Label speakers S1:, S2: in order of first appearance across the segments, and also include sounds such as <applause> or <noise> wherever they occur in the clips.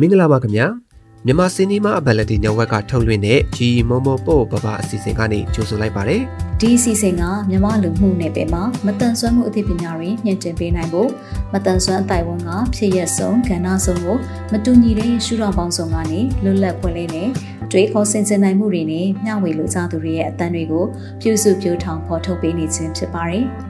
S1: မင်္ဂလာပါခင်ဗျာမြန်မာစင်နီမာအဘလက်တီ network ကထုတ်လွှင့်တဲ့ G Momo ပို့ပပအစီအစဉ်ကနေကြိုဆိုလိုက်ပါတယ်
S2: ဒီအစီအစဉ်ကမြန်မာလူမှုနယ်ပယ်မှာမတန်ဆွမ်းမှုအသိပညာတွေညှင့်တင်ပေးနိုင်ဖို့မတန်ဆွမ်းအတိုင်းဝန်ကဖြစ်ရက်ဆုံးကဏ္ဍဆုံးကိုမတူညီတဲ့ရှုထောင့်ပေါင်းစုံကနေလွတ်လပ်ဖွင့်လေးနဲ့တွေးခေါ်ဆင်ခြင်နိုင်မှုတွေနဲ့မျှဝေလိုကြသူတွေရဲ့အသံတွေကိုပြုစုပြောထောင်ဖော်ထုတ်ပေးနေခြင်းဖြစ်ပါတယ်။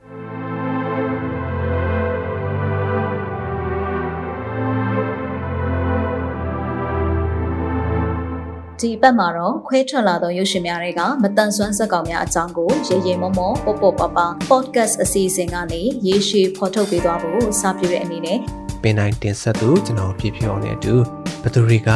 S2: ဒီအပတ်မှာတော့ခွဲထွက်လာသောရုပ်ရှင်များတွေကမတန်ဆွမ်းဇက်ကောင်များအကြောင်းကိုရေရေမောမောပေါပေါပပ podcast အစီအစဉ်ကနေရေရှည်ဖော်ထုတ်ပေးသွားဖို့စာပြတဲ့အနေနဲ့
S1: ပင်တိုင်းတင်ဆက်သူကျွန်တော်ပြပြအောင်နဲ့အတူဘသူတွေက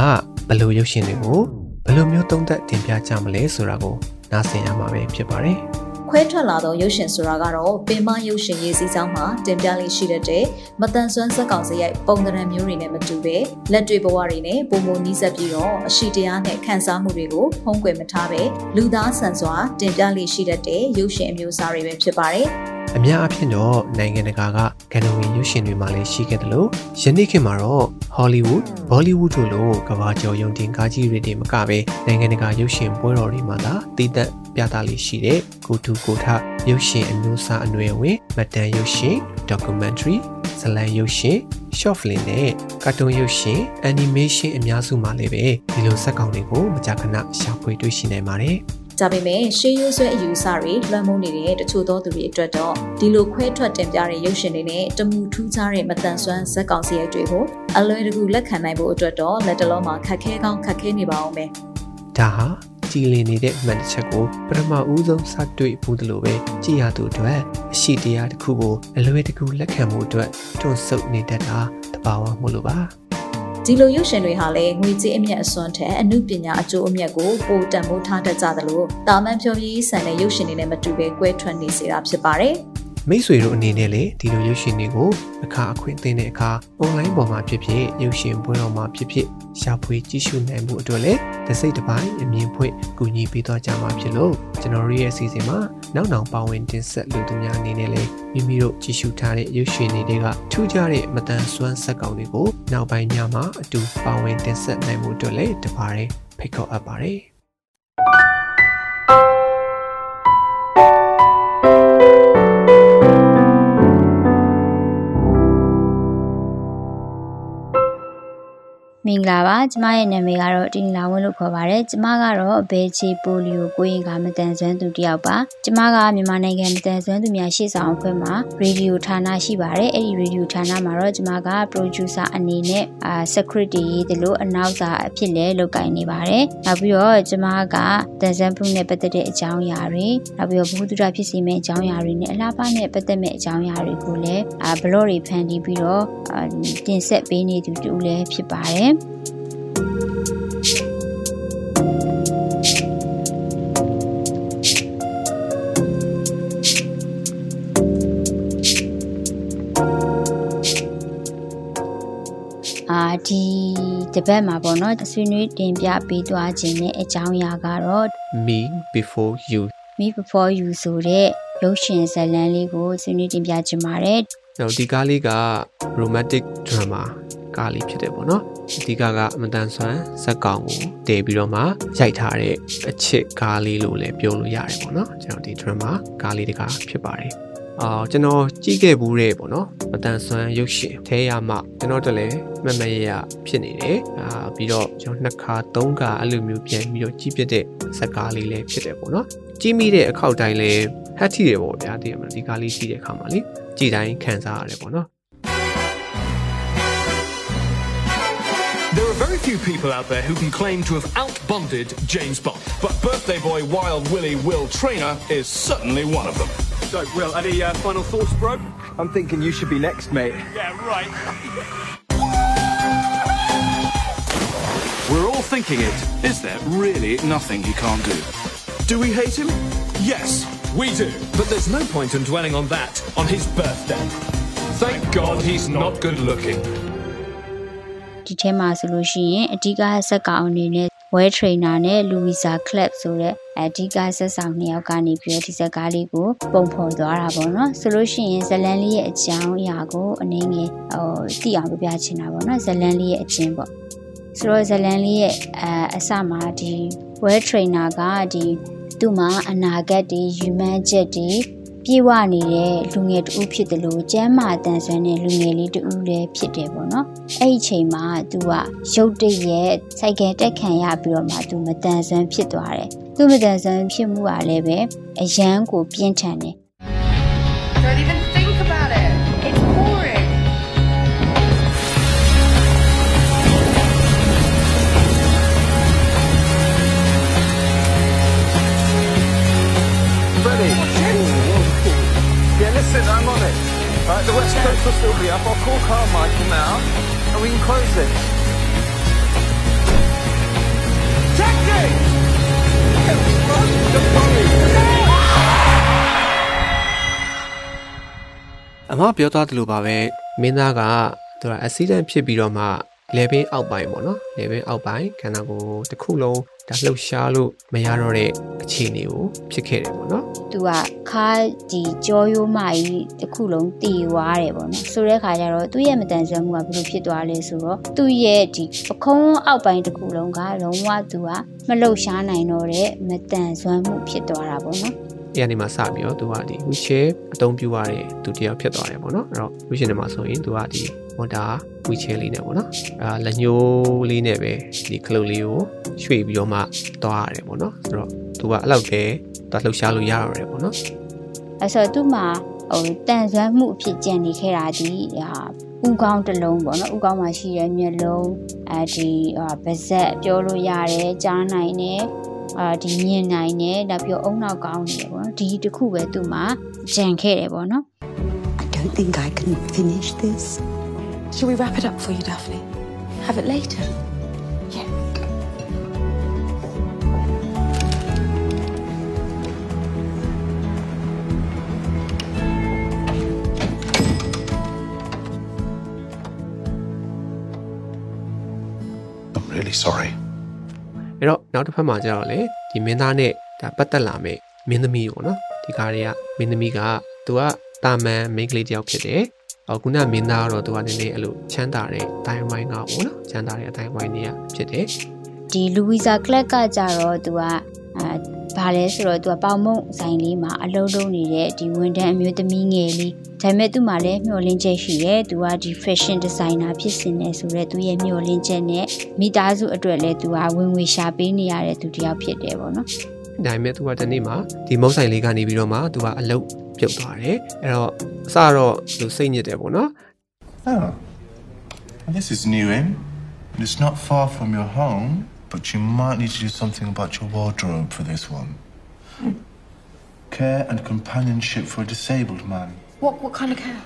S1: ဘလို့ရုပ်ရှင်တွေကိုဘလို့မျိုးသုံးသပ်တင်ပြကြမလဲဆိုတာကိုနားဆင်ရမှာပဲဖြစ်ပါတယ်။
S2: ခွဲထွက်လာသောရုပ်ရှင်ဆိုတာကတော့ပင်မရုပ်ရှင်ရေးစည်းကြောင်းမှာတင်ပြလေးရှိတဲ့မတန်ဆွမ်းဇက်ကောင်စရိုက်ပုံသဏ္ဍာန်မျိုးတွေနဲ့မတူပဲလက်တွေ့ဘဝတွေနဲ့ပုံပုံနီးစပ်ပြီးတော့အရှိတရားနဲ့ခံစားမှုတွေကိုဖုံးကွယ်မထားပဲလူသားဆန်စွာတင်ပြလေးရှိတဲ့ရုပ်ရှင်အမျိုးအစားတွေပဲဖြစ်ပါတယ်။
S1: အများအဖြစ်တော့နိုင်ငံတကာကကဏ္ဍဝင်ရုပ်ရှင်တွေမှာလည်းရှိခဲ့တယ်လို့ယနေ့ခေတ်မှာတော့ Hollywood, Bollywood တို့လိုကမ္ဘာကျော်ရုံတင်ကားကြီးတွေတင်မကပဲနိုင်ငံတကာရုပ်ရှင်ပွဲတော်တွေမှာသာတည်သက်ပြသလေးရှိတဲ့ကိုတူကိုထရုပ်ရှင်အမျိုးအစားအနွယ်ဝင်မတန်ရုပ်ရှင် documentary ဇလံရုပ်ရှင် short film နဲ့ကာတွန်းရုပ်ရှင် animation အများစုမှာလည်းပဲဒီလိုဇာတ်ကောင်တွေကိုမကြာခဏရှာဖွေတွေ့ရှိနိုင်ပါတယ်။
S2: ဒါပေမဲ့ရှေးရိုးဆွဲအယူအဆတွေလွှမ်းမိုးနေတဲ့တချို့သောသူတွေအတွက်တော့ဒီလိုခွဲထွက်တင်ပြတဲ့ရုပ်ရှင်တွေနဲ့တမူထူးခြားတဲ့မတန်ဆွမ်းဇက်ကောင်စီရိုက်တွေကိုအလွယ်တကူလက်ခံနိုင်ဖို့အတွက်တော့လက်တလုံးမှာခက်ခဲကောင်းခက်ခဲနေပါအောင်ပဲ
S1: ဒါဟာကြည်လင်နေတဲ့အမှန်တစ်ချက်ကိုပထမဦးဆုံးစတွေ့ဘူးလို့ပဲကြည်ရသူအတွက်အရှိတရားတစ်ခုကိုအလွယ်တကူလက်ခံမှုအတွက်တွန့်ဆုတ်နေတတ်တာတဘာဝမို့လို့ပါ
S2: ဒီလိုရုပ်ရှင်တွေဟာလည်းငွေကြေးအမြတ်အစွန်းထက်အမှုပညာအကျိုးအမြတ်ကိုပိုတန်ဖိုးထားတတ်ကြသလိုတာမန်ဖြောပြီးဆန်တဲ့ရုပ်ရှင်တွေနဲ့မတူဘဲကွဲထွက်နေစေတာဖြစ်ပါတယ်။
S1: မိတ်ဆွေတို့အနေနဲ့လည်းဒီလိုရုပ်ရှင်တွေကိုအခါအခွင့်အသင့်တဲ့အခါ online ပေါ်မှာဖြစ်ဖြစ်ရုပ်ရှင်ပွဲတော်မှာဖြစ်ဖြစ်ရှာဖွေကြည့်ရှုနိုင်မှုအတွက်လည်းတစ်စိတ်တစ်ပိုင်းအမြင်ဖွင့်ကူညီပေးသွားကြမှာဖြစ်လို့ကျွန်တော်တို့ရဲ့အစီအစဉ်မှာနောက်နောက်ပါဝင်တင်ဆက်လူသူများအနေနဲ့လည်းမိမိတို့ကြည့်ရှုထားတဲ့ရုပ်ရှင်တွေကထူးခြားတဲ့မတန်ဆွမ်းဆက်ကောင်တွေကိုနောက်ပိုင်းညမှာအတူပါဝင်တင်ဆက်နိုင်မှုအတွက်လည်းတပါးဖိတ်ခေါ်အပ်ပါတယ်
S3: မင်္ဂလာပါကျမရဲ့နာမည်ကတော့တင်လာဝင်းလို့ခေါ်ပါတယ်ကျမကတော့ဘဲချီပိုလီယိုကိုရင်ကမတန်ဆွမ်းသူတယောက်ပါကျမကမြန်မာနိုင်ငံမတန်ဆွမ်းသူများရှေ့ဆောင်အဖွဲ့မှာရေဒီယိုဌာနရှိပါတယ်အဲ့ဒီရေဒီယိုဌာနမှာတော့ကျမက producer အနေနဲ့အာ security ရေးတယ်လို့အနောက်စာအဖြစ်လဲလုပ်ကိုင်နေပါတယ်နောက်ပြီးတော့ကျမကတန်ဆွမ်းမှုနဲ့ပတ်သက်တဲ့အကြောင်းအရာတွေနောက်ပြီးတော့ဘုသူဒ္ဓဖြစ်စီမဲ့အကြောင်းအရာတွေနဲ့အလားပါနဲ့ပတ်သက်မဲ့အကြောင်းအရာတွေကိုလည်းအာဘလော့တွေဖန်တီးပြီးတော့တင်ဆက်ပေးနေသူတူလည်းဖြစ်ပါတယ် ဒီတပတ်မှာပေါ့နော်ဆွေးနွေးတင်ပြပေးသွားခြင်းနဲ့အကြောင်းအရာကတော့
S1: Me before you
S3: Me before you ဆိုတဲ့ရုပ်ရှင်ဇာတ်လမ်းလေးကိုဆွေးနွေးတင်ပြခြင်းပါတယ်။
S1: နောက်ဒီကားလေးက romantic drama ကားလေးဖြစ်တယ်ပေါ့နော်အဓိကကအမတန်ဆွမ်းဇက်ကောင်ကိုတည်ပြီးတော့မှရိုက်ထားတဲ့အချစ်ကားလေးလို့လည်းပြောလို့ရတယ်ပေါ့နော်ကျွန်တော်ဒီ drama ကားလေးတကားဖြစ်ပါတယ် အာကျွန်တော်ကြည့်ခဲ့ဘူးတဲ့ပေါ့နော်မတန်ဆွမ်းရုပ်ရှင်ထဲရမှကျွန်တော်တို့လည်းမမရရဖြစ်နေတယ်အာပြီးတော့ကျွန်တော်နှစ်ခါသုံးခါအဲ့လိုမျိုးပြန်ပြီးတော့ကြည့်ပြတဲ့ဇက်ကားလေးလည်းဖြစ်တယ်ပေါ့နော်ကြည့်မိတဲ့အခောက်တိုင်းလည်းဟတ်ထီတယ်ပေါ့ဗျာဒီမှာဒီကားလေးကြည့်တဲ့အခါမှာလေကြည်တိုင်းခံစားရတယ်ပေါ့နော်
S4: There are very few people out there who can claim to have outbonded James Bond, but birthday boy Wild Willie Will Trainer is certainly one of them.
S5: So, Will, any uh, final thoughts, bro?
S6: I'm thinking you should be next, mate.
S5: Yeah, right.
S4: We're all thinking it. Is there really nothing he can't do?
S5: Do we hate him?
S4: Yes, we do. But there's no point in dwelling on that on his birthday. Thank God he's not good looking.
S3: ဒီထဲမှာဆိုလို့ရှိရင်အဓိကဇက်ကောင်အနေနဲ့ well trainer နဲ့ Louisa Club ဆိုတဲ့ အဓိကဇက်ဆောင်နှစ်ယောက်ကနေပြီးတော့ဒီဇက်ကားလေးကိုပုံဖော်သွားတာပေါ့နော်ဆိုလို့ရှိရင်ဇလန်လေးရဲ့အကြောင်းအရာကိုအနေငယ်ဟိုသိအောင်ပြပြချင်တာပေါ့နော်ဇလန်လေးရဲ့အချင်းပေါ့ဆိုတော့ဇလန်လေးရဲ့အအစမှာဒီ well trainer ကဒီသူ့မှာအနာဂတ်တွေယူမှန်းချက်တွေ ပြေဝနေတဲ့လူငယ်တူဖြစ်တယ်လို့ကျမ်းမာတန်ဆွမ်းတဲ့လူငယ်လေးတူလည်းဖြစ်တယ်ပေါ့နော်အဲ့ဒီချိန်မှာ तू ကရုတ်တရက်စိုက်ကယ်တက်ခံရပြီးတော့မှ तू မတန်ဆွမ်းဖြစ်သွားတယ်သူမတန်ဆွမ်းဖြစ်မှုကလည်းပဲအရန်ကိုပြင်းထန်တယ်
S5: right, the West Coast will still be up. I'll call Carmichael now, and we can close this. Taxi!
S1: အမပြောသွားသလိုပါပဲမင်းသားကသူက accident ဖြစ်ပြီးတော့မှ level အောက်ပိုင်းပေါ့နော် level အောက်ပိုင်းခန္ဓာကိုယ်တစ်ခုလုံးဒါလှုပ်ရှားလို့မရတော့တဲ့အခြေအနေကိုဖြစ်ခဲ့တယ်ပေါ့နော်
S3: သူကခါဒီကြောရိုးမကြီးတစ်ခုလုံးတည်သွားတယ်ပေါ့နော်ဆိုတဲ့ခါကျတော့သူ့ရဲ့မတန်ဆွမ်းမှုကဘယ်လိုဖြစ်သွားလဲဆိုတော့သူ့ရဲ့ဒီပခုံးအောက်ပိုင်းတစ်ခုလုံးကလုံးဝသူကမလှုပ်ရှားနိုင်တော့တဲ့မတန်ဆွမ်းမှုဖြစ်သွားတာပေါ့နော်
S1: အဲ့ဒီမှာစပြီးတော့သူကဒီ wheelchair အသုံးပြုရတဲ့သူတယောက်ဖြစ်သွားတယ်ပေါ့နော်အဲ့တော့ wheelchair နဲ့မှာဆိုရင်သူကဒီ မော်တာ wheelchair လေးနဲ့ပေါ့နော်အာလက်ညှိုးလေးနဲ့ပဲဒီခလုတ်လေးကိုရွှေ့ပြီးတော့မှသွားရတယ်ပေါ့နော်ဆိုတော့သူကအဲ့လောက်ပဲသူလှုပ်ရှားလို့ရရတယ်ပေါ့နော်
S3: အဲဆိုတော့သူ့မှာဟိုတန်ဆွမ်းမှုအဖြစ်ကြံနေခဲ့တာဒီဟာဥကောင်းတစ်လုံးပေါ့နော်ဥကောင်းမှာရှိတဲ့မျက်လုံးအဲဒီဟာဗဇက်ပြောလို့ရတယ်ကြားနိုင်တယ်အာဒီမြင်နိုင်တယ်နောက်ပြီးတော့အုံနောက်ကောင်းနေတယ်ပေါ့နော်ဒီတစ်ခုပဲသူ့မှာကြံခဲ့တယ်ပေါ့နော်
S7: I don't think I can finish this.
S6: Shall we wrap it up for you, Daphne? Have it later. Yeah.
S8: I'm really sorry.
S1: အဲ့တော့နောက်တစ်ဖက်မှာကျတော့လေဒီမင်းသားနဲ့ဒါပတ်သက်လာမဲ့မင်းသမီးပေါ့နော်ဒီကားတွေကမင်းသမီးကသူကတာမန်မိန်းကလေးတယောက်ဖြစ်တယ် အော်ခုနမင်းသားကတော့သူကနည်းနည်းအဲ့လိုချမ်းသာတဲ့အတိုင်းဝိုင်းကပေါ့နော်ချမ်းသာတဲ့အတိုင်းဝိုင်းတွေကဖြစ်တယ်
S3: ဒီလူဝီဇာကလပ်ကကြတော့သူကအဲဘာလဲဆိုတော့သူကပေါင်မုံဆိုင်လေးမှာအလုံးလုံးနေတဲ့ဒီဝန်ထမ်းအမျိုးသမီးငယ်လေးဒါပေမဲ့သူ့မှာလည်းမျှော်လင့်ချက်ရှိတယ်သူကဒီ fashion designer ဖြစ်စင်နေဆိုတော့သူရဲ့မျှော်လင့်ချက်နဲ့မိသားစုအတွက်လည်းသူကဝင်ငွေရှာပေးနေရတဲ့သူတစ်ယောက်ဖြစ်တယ်ပေါ့နော်
S1: ဒါပေမဲ့သူကတနေ့မှာဒီမုတ်ဆိုင်လေးကနေပြီးတော့မှသူကအလုတ် ပြုတ်သွားတယ်အဲ့တော့အစတော့သူစိတ်ညစ်တယ်ပေါ့နော်
S8: Oh. Well, this is new in. It's not far from your home, but you might need to do something about your wardrobe for this one. Care and companionship for a disabled man.
S6: What what kind of care?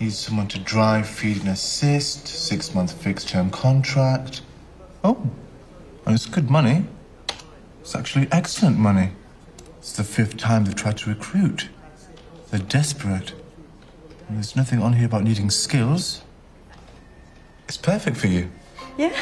S8: Needs someone to drive, feed, and assist. Six month fixed term contract. Oh, and it's good money. It's actually excellent money. It's the fifth time they've tried to recruit. They're desperate. And there's nothing on here about needing skills. It's perfect for you.
S6: Yeah.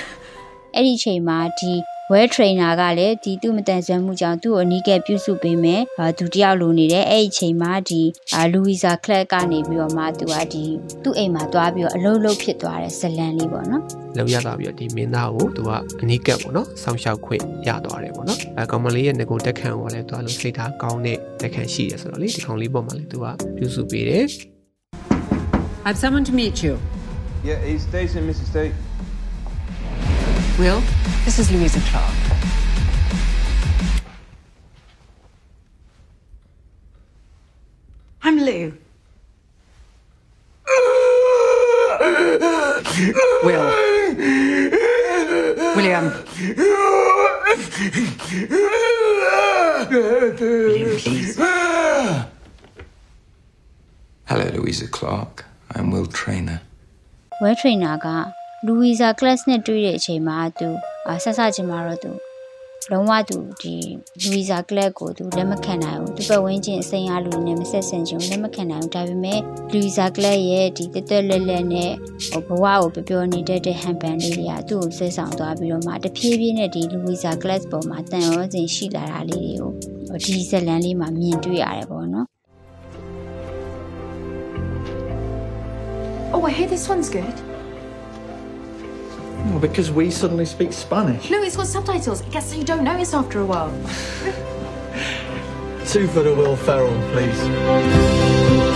S3: အဲ့ဒီအချိန်မှာဒီ well trainer ကလည်းဒီသူ့မတန်ဆွမ်းမှုကြောင့်သူ့ကိုအနီးကပ်ပြုစုပေးမယ်။အာသူတယောက်လိုနေတယ်။အဲ့ဒီအချိန်မှာဒီအာလူဝီဇာကလပ်ကနေပြီးတော့မှသူကဒီသူ့အိမ်မှာသွားပြီးတော့အလုံးလုံးဖြစ်သွားတဲ့ဇလန်လေးပေါ့နော်
S1: လောက်ရသွားပြီးတော့ဒီမင်းသားကိုသူကအနီးကပ်ပေါ့နော်ဆောင်းလျှောက်ခွင့်ရသွားတယ်ပေါ့နော်အဲကောင်မလေးရဲ့ငကိုတက်ခန့်ကိုလည်းသူကလို့စိတ်ထားကောင်းတဲ့တက်ခန့်ရှိတယ်ဆိုတော့လေဒီကောင်လေးပေါ်မှာလည်းသူကပြုစုပေးတယ်
S9: I have someone to meet you.
S5: Yeah, he's Jason, Mrs. D.
S9: Will, this is Louisa Clark.
S7: I'm Lou.
S9: Will. William.
S7: Lou, please.
S10: Hello, Louisa Clark. I'm Will Trainer.
S3: well trainer က လူဝီဇာ class နဲ့တွေ့တဲ့အချိန်မှာသူအာဆက်ဆက်ချင်းမှာတော့သူလုံးဝသူဒီလူဝီဇာကလပ်ကိုသူလက်မခံနိုင်ဘူးသူပတ်ဝန်းကျင်အစိမ်းအားလူနဲ့မဆက်ဆံချင်လက်မခံနိုင်ဘူးဒါပေမဲ့လူဝီဇာကလပ်ရဲ့ဒီတက်တက်လက်လက်နဲ့ဟိုဘဝကိုပျော်ပျော်နေတဲ့ဟန်ပန်လေးတွေကသူ့ကိုဆွဲဆောင်သွားပြီးတော့မှတဖြည်းဖြည်းနဲ့ဒီလူဝီဇာကလပ်ပေါ်မှာတန်ရောစဉ်ရှိလာတာလေးတွေကိုဒီဇလန်လေးမှာမြင်တွေ့ရတယ်ပေါ့နော်
S6: Oh, I hear this one's good.
S5: Well, because we suddenly speak Spanish.
S6: No, it's got subtitles. I guess you don't notice after a while. <laughs>
S5: Two for the Will Ferrell, please.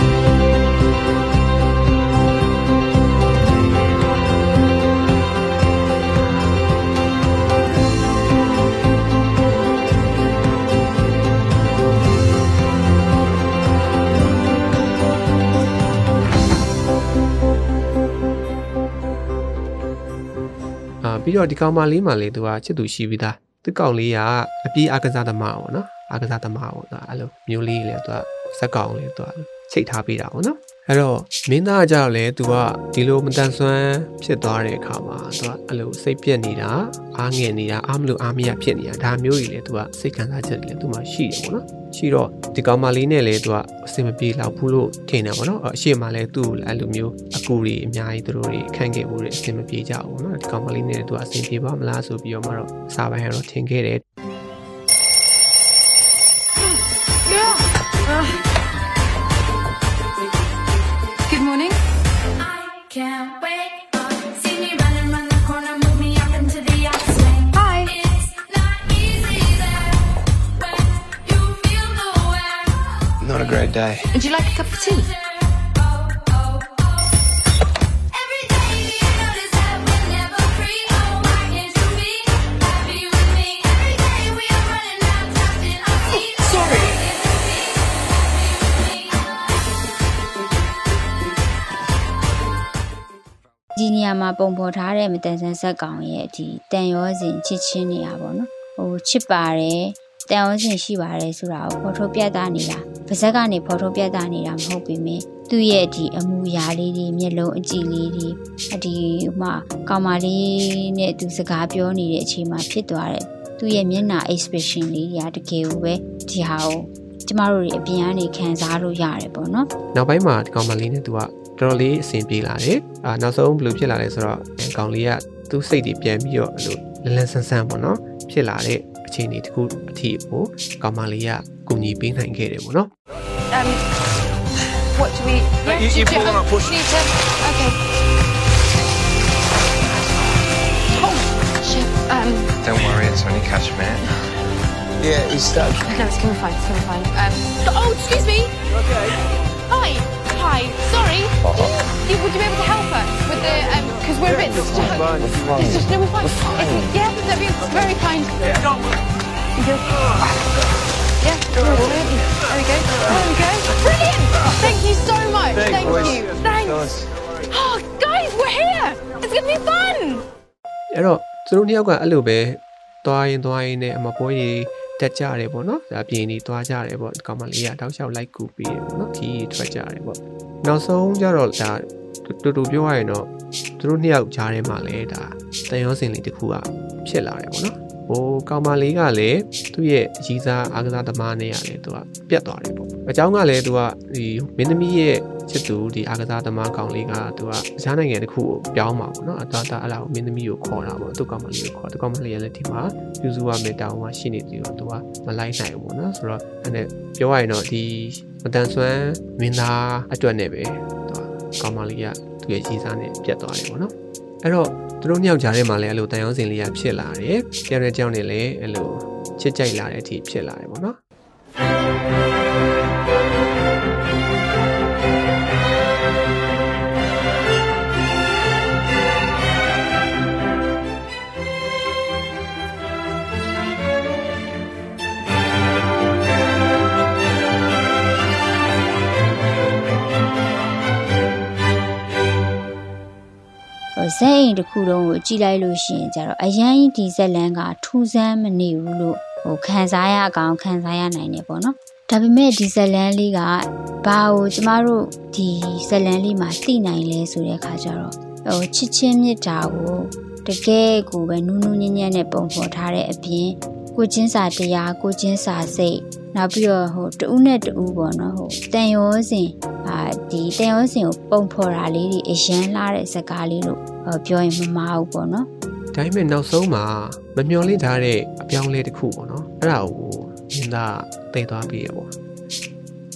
S1: ပြီးတော့ဒီကောင်မလေးမှလေသူကချစ်သူရှိပြီးသားသူကောင်လေးကအပြေးအကစားသမားပေါ့နော်အကစားသမားပေါ့သူကအဲ့လိုမျိုးလေးလေသူကဇက်ကောင်လေးသူကချိတ်ထားပေးတာပေါ့နော် အဲ့တော့မင်းသားကကြောက်လေသူကဒီလိုမတန်ဆွမ်းဖြစ်သွားတဲ့အခါမှာသူကအဲ့လိုစိတ်ပြက်နေတာအားငယ်နေတာအားမလို့အားမရဖြစ်နေတာဒါမျိုးကြီးလေသူကစိတ်ခံစားချက်တွေလေသူမှရှိတယ်ပေါ့နော်ရှိတော့ဒီကောင်မလေးနဲ့လေသူကအစင်မပြေလောက်ဘူးလို့ထင်တယ်ပေါ့နော်အရှိမလဲသူ့ကိုအဲ့လိုမျိုးအကူတွေအများကြီးသူတို့တွေခန့်ခဲ့မှုတွေအစင်မပြေကြဘူးနော်ဒီကောင်မလေးနဲ့သူကအစင်ပြေပါမလားဆိုပြီးတော့မှတော့စာပိုင်းကတော့ထင်ခဲ့တယ်
S10: a great day.
S6: Would you like a cup of tea?
S11: Oh, oh, oh. Every day you notice that we're never free. Oh, why can't you be happy with me? Every day we are running out, trapped in our seats.
S6: sorry.
S3: ။ဒီနေရာမှာပုံဖော်ထားတဲ့မတန်ဆန်းဆက်ကောင်ရဲ့ဒီတန်ရောစဉ်ချစ်ချင်းနေရပါတော့။ဟိုချစ်ပါတယ် တန်ရောစဉ်ရှိပါတယ်ဆိုတာကိုဖော်ထုတ်ပြသနေတာ။ပါဇက်ကနေဖော်ထုတ်ပြသနေတာမဟုတ်ပေမဲ့သူ့ရဲ့ဒီအမူအရာလေးတွေမျက်လုံးအကြည့်လေးတွေအဒီဥမာကောင်မလေးနဲ့သူစကားပြောနေတဲ့အချိန်မှာဖြစ်သွားတဲ့သူ့ရဲ့မျက်နှာ expression လေးတွေကတကယ်ကိုပဲဒီဟာကိုကျမတို့တွေအပြင်ကနေခံစားလို့ရတယ်ပေါ့နော်
S1: နောက်ပိုင်းမှာဒီကောင်မလေးနဲ့သူကတော်တော်လေးအဆင်ပြေလာတယ်အာနောက်ဆုံးဘယ်လိုဖြစ်လာလဲဆိုတော့ဒီကောင်လေးကသူ့စိတ်တွေပြန်ပြီးတော့အဲ့လိုလန်းလန်းဆန်းဆန်းပေါ့နော်ဖြစ်လာတဲ့ အခြေအနေတစ်ခုအထိကိုကောင်မလေးကကူညီပေးနိုင်ခဲ့တယ်ပေါ့နော်
S6: Um, what do we? Yeah,
S5: you- you
S6: do-
S5: pull on our push.
S6: Need to. Okay. Oh shit. Um,
S10: Don't worry, it's only Kashmir.
S5: Yeah, he's stuck.
S6: no, it's gonna be fine. It's gonna be fine. Um. Oh, excuse me.
S5: Okay.
S6: Hi. Hi. Sorry. You, would you be able to help us with the um? Because we're a bit stuck.
S5: fine, it's fine.
S6: It's just no, we're fine. It's, yeah, that'd be very kind. Thank you. Yeah. There we go. There we go. Brilliant. Thank you so much.
S5: Thanks,
S6: Thank
S5: boys.
S6: you. Thanks.
S5: Nice.
S6: Oh, guys, we're here. It's gonna be fun.
S1: အဲ့တော့သူတို့နှစ်ယောက်ကအဲ့လိုပဲသွားရင်သွားရင်နဲ့အမပွဲကြီးတက်ကြတယ်ပေါ့နော်ဒါပြင်နေသွားကြတယ်ပေါ့ဒီကောင်မလေးကတောက်လျှောက်လိုက်ကူပေးတယ်ပေါ့နော်ခီးထွက်ကြတယ်ပေါ့ နောက်ဆုံးကျတော့ဒါတူတူပြောရရင်တော့သူတို့နှစ်ယောက်ကြားထဲမှာလည်းဒါတန်ရောစင်လေးတစ်ခုကဖြစ်လာတယ်ပေါ့နော် ဟိုကောင်မလေးကလည်းသူ့ရဲ့အကြီးစားအားကစားသမားနဲ့ရတယ်သူကပြတ်သွားတယ်ပေါ့အเจ้าကလည်းသူကဒီမင်းသမီးရဲ့ချစ်သူဒီအားကစားသမားကောင်လေးကသူကအခြားနိုင်ငံတစ်ခုကိုပြောင်းမှာပေါ့နော်အသားသားအဲ့ဒါကိုမင်းသမီးကိုခေါ်တာပေါ့သူ့ကောင်မလေးကိုခေါ်သူကောင်မလေးကလည်းဒီမှာယူစုရမယ့်တောင်းမှရှိနေသေးတော့သူကမလိုက်နိုင်ဘူးပေါ့နော်ဆိုတော့အဲ့နဲ့ပြောရရင်တော့ဒီမတန်ဆွမ်းမင်းသားအတွက်နဲ့ပဲသူကကောင်မလေးကသူ့ရဲ့ကြီးစားနဲ့ပြတ်သွားတယ်ပေါ့နော်အဲ့တော့ သူတို့နှစ်ယောက်ကြားထဲမှာလည်းအဲ့လိုတန်ရောစင်လေးကဖြစ်လာတယ်တယောက်နဲ့တယောက်နဲ့လည်းအဲ့လိုချစ်ကြိုက်လာတဲ့အထိဖြစ်လာတယ်ပေါ့နော်
S3: ဇက်အိမ်တစ်ခုလုံးကိုကြည်လိုက်လို့ရှိရင်ကြတော့အရန်ဒီဇက်လန်ကထူးဆန်းမနေဘူးလို့ဟိုခံစားရအောင်ခံစားရနိုင်တယ်ပေါ့နော်ဒါပေမဲ့ဒီဇက်လန်လေးကဘာကိုကျမတို့ဒီဇက်လန်လေးမှာသိနိုင်လဲဆိုတဲ့အခါကျတော့ဟိုချစ်ချင်းမြတ်တာကိုတကယ်ကိုပဲနူးနူးညံ့ညံ့နဲ့ပုံဖော်ထားတဲ့အပြင်ကိုချင်းစာတရားကိုချင်းစာစိတ်နောက်ပြီးတော့ဟိုတဦးနဲ့တဦးပေါ့နော်ဟိုတန်ရောစင်အာဒီတန်ရောစင်ကိုပုံဖော်တာလေးတွေအရန်လာတဲ့စကားလေးလို့ဟော ပြောရင်မမအောင်ပေါ့နော်
S1: ဒါပေမဲ့နောက်ဆုံးမှာမမျော်လင့်ထားတဲ့အပြောင်းအလဲတစ်ခုပေါ့နော်အဲ့ဒါကိုမြင်သားသိသွားပြီးရပေါ့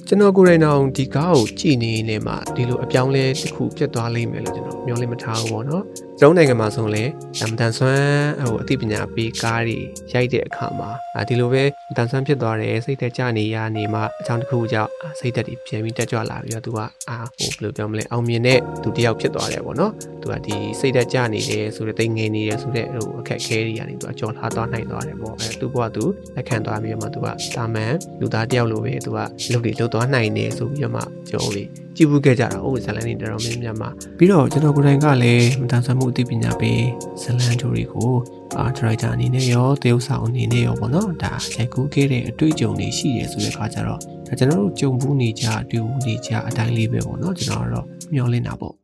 S1: ကျွန်တော်ကိုယ်တိုင်တော့ဒီကားကိုကြည့်နေနေမှာဒီလိုအပြောင်းအလဲတစ်ခုဖြစ်သွားလိမ့်မယ်လို့ကျွန်တော်မျှော်လင့်မထားဘူးပေါ့နော် ကျွန်တော်နိုင်ငံမှာဆိုရင်လည်းအမတန်ဆွမ်းဟိုအသိပညာပေးကားတွေရိုက်တဲ့အခါမှာအဲဒီလိုပဲအတန်ဆွမ်းဖြစ်သွားတယ်စိတ်သက်ကြနေရနေမှာအကြောင်းတစ်ခုကြောင့်စိတ်သက်တွေပြန်ပြီးတက်ကြွလာပြီးတော့သူကအာဟိုဘယ်လိုပြောမလဲအောင်မြင်တဲ့သူတစ်ယောက်ဖြစ်သွားတယ်ပေါ့နော်သူကဒီစိတ်သက်ကြနေတယ်ဆိုတဲ့တိတ်ငယ်နေတယ်ဆိုတဲ့ဟိုအခက်အခဲတွေကနေသူကကြော်ထားသွားနိုင်သွားတယ်ပေါ့အဲသူ့ဘဝသူလက်ခံသွားပြီးတော့မှသူကတာမန်လူသားတစ်ယောက်လိုပဲသူကလုပ်တွေလုပ်သွားနိုင်တယ်ဆိုပြီးတော့မှကျွန်တော်လေး ကြည့်ဘူးခဲ့ကြတာဟုတ်ဇလန်နေတော်တော်များများမှာပြီးတော့ကျွန်တော်ကိုယ်တိုင်ကလည်းမတန်ဆွမ်းမှုအသိပညာပေးဇလန်ဂျိုတွေကိုအာဒရိုက်တာအနေနဲ့ရောတရုပ်ဆောင်အနေနဲ့ရောပေါ့နော်ဒါရိုက်ကူးခဲ့တဲ့အတွေ့အကြုံတွေရှိရဆိုတဲ့အခါကျတော့ဒါကျွန်တော်တို့ကြုံဘူးနေကြအတွေ့ဘူးနေကြအတိုင်းလေးပဲပေါ့နော်ကျွန်တော်ကတော့မျှော်လင့်တာပေါ့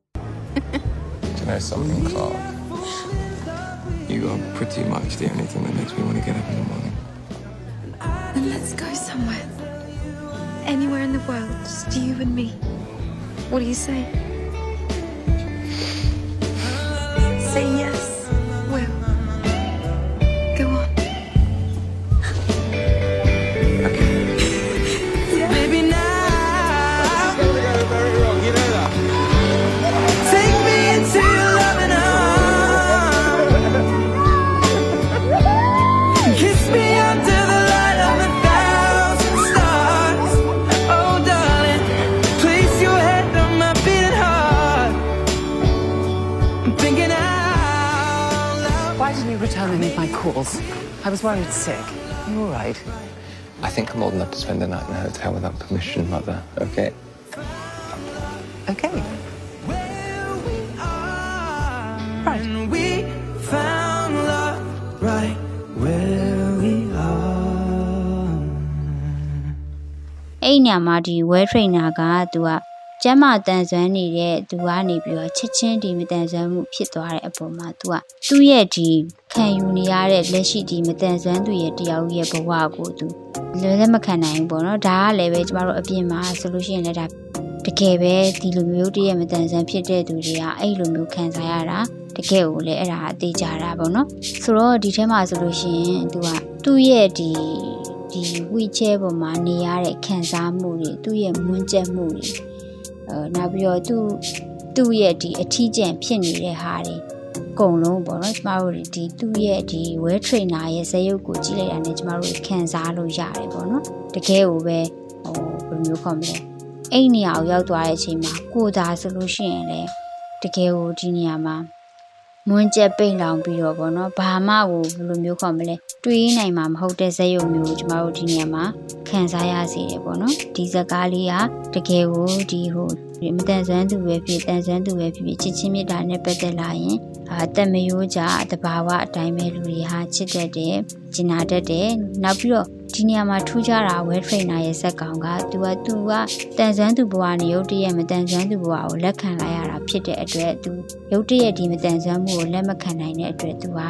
S10: Do you know something, Clark? You are pretty much the only thing that makes me want to get up in the morning.
S12: Then let's go somewhere. Anywhere in the world, just you and me. What do you say? Say yes,
S5: thinking out loud.
S9: Why didn't you return any of my calls? I was worried sick. You all right?
S10: I think I'm old enough to spend the night in a hotel without permission, Mother. Okay?
S9: Okay.
S5: And we found love right where we are.
S3: အဲ့ညမှာဒီ well trainer ကသူက ကျမ်းမာတန်ဆွမ်းနေတဲ့သူကနေပြီးတော့ချက်ချင်းဒီမတန်ဆွမ်းမှုဖြစ်သွားတဲ့အပေါ်မှာသူကသူ့ရဲ့ဒီခံယူနေရတဲ့လက်ရှိဒီမတန်ဆွမ်းသူရဲ့တယောက်ရဲ့ဘဝကိုသူလွယ်လက်မခံနိုင်ဘူးပေါ့နော်ဒါကလည်းပဲကျမတို့အပြင်မှာဆိုလို့ရှိရင်လည်းဒါတကယ်ပဲဒီလိုမျိုးတည်းရဲ့မတန်ဆွမ်းဖြစ်တဲ့သူတွေကအဲ့လိုမျိုးခံစားရတာတကယ်ကိုလည်းအဲ့ဒါအသေးကြတာပေါ့နော်ဆိုတော့ဒီထဲမှာဆိုလို့ရှိရင်သူကသူ့ရဲ့ဒီဒီဝီချဲပေါ်မှာနေရတဲ့ခံစားမှုတွေသူ့ရဲ့မွန်းကျက်မှုတွေအဲ နောက်ပြီးတော့သူ့သူ့ရဲ့ဒီအထီးကျန်ဖြစ်နေတဲ့ဟာတွေအကုန်လုံးပေါ့နော်ကျမတို့ဒီသူ့ရဲ့ဒီ well trainer ရဲ့ဇာတ်ရုပ်ကိုကြည့်လိုက်တာနဲ့ကျမတို့ခံစားလို့ရတယ်ပေါ့နော်တကယ်ကိုပဲဟိုဘယ်လိုမျိုးခေါ်မလဲအဲ့ဒီနေရာကိုရောက်သွားတဲ့အချိန်မှာကိုယ်သာဆိုလို့ရှိရင်လေတကယ်ကိုဒီနေရာမှာ မွန်းကျက်ပိတ်လောင်ပြီးတော့ဗောနော်ဘာမှကိုဘယ်လိုမျိုးခေါ်မလဲတွေးနိုင်မှာမဟုတ်တဲ့ဇက်ရုံမျိုးကိုကျမတို့ဒီနေရာမှာခံစားရစေတယ်ဗောနော်ဒီဇက်ကားလေးကတကယ်ကိုဒီဟိုဒီမတန်ဆွမ်းသူပဲဖြစ်တန်ဆွမ်းသူပဲဖြစ်ဖြစ်ချစ်ချင်းမြတ်တာနဲ့ပတ်သက်လာရင်အာတက်မရိုးကြတဘာဝအတိုင်းပဲလူတွေဟာချစ်တတ်တယ်ကျင်နာတတ်တယ်နောက်ပြီးတော့ ဒီနေရာမှာထူးခြားတာ well trainer ရဲ့ဇက်ကောင်ကသူကသူကတန်ဆွမ်းသူဘဝနဲ့ရုပ်တရက်မတန်ဆွမ်းသူဘဝကိုလက်ခံလိုက်ရတာဖြစ်တဲ့အတွက်သူရုပ်တရက်ဒီမတန်ဆွမ်းမှုကိုလက်မခံနိုင်တဲ့အတွက်သူက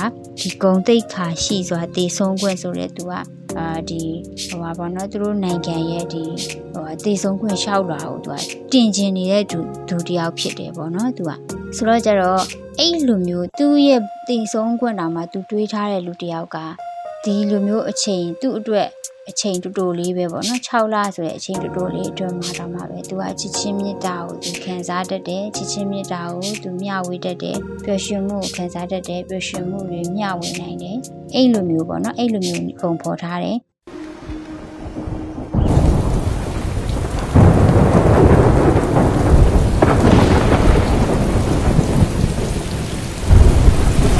S3: ဒီဂုံတိတ်ခါရှိစွာတည်ဆုံးခွင့်ဆိုတဲ့သူကအာဒီဟိုပါဘောနော်သူတို့နိုင်ငံရဲ့ဒီဟိုအသေးဆုံးခွင့်လျှောက်လာကိုသူကတင်ကျင်နေတဲ့သူသူတယောက်ဖြစ်တယ်ပေါ့နော်သူကဆိုတော့ကြတော့အဲ့လိုမျိုးသူ့ရဲ့တည်ဆုံးခွင့်တောင်မှသူတွေးထားတဲ့လူတယောက်က ဒီလိုမျိုးအချိန်သူ့အတွက်အချိန်တူတူလေးပဲပေါ့နော်6လဆိုတဲ့အချိန်တူတူလေးအတွင်းမှာတော့မှပဲသူကချစ်ချင်းမြတ်တာကိုသူခံစားတတ်တယ်ချစ်ချင်းမြတ်တာကိုသူမျှဝေတတ်တယ်ပျော်ရွှင်မှုကိုခံစားတတ်တယ်ပျော်ရွှင်မှုတွေမျှဝေနိုင်တယ်အဲ့လိုမျိုးပေါ့နော်အဲ့လိုမျိုးပုံဖော်ထားတယ်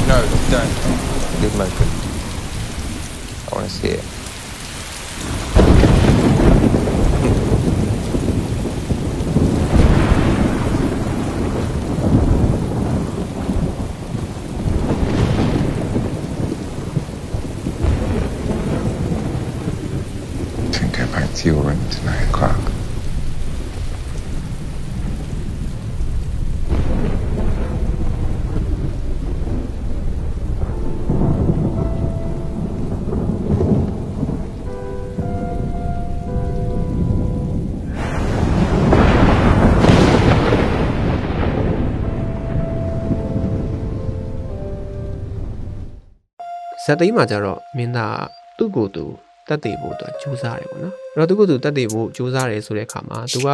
S10: No, don't. Leave them open. I want to see it. Don't go back to your room tonight, Clark.
S1: ဇက်သိမ်းမှာကျတော့မင်းသားသူ့ကိုယ်သူတက်တည်ဖို့သူကကြိုးစားတယ်ပေါ့နော်အဲ့တော့သူ့ကိုယ်သူတက်တည်ဖို့ကြိုးစားတယ်ဆိုတဲ့အခါမှာသူက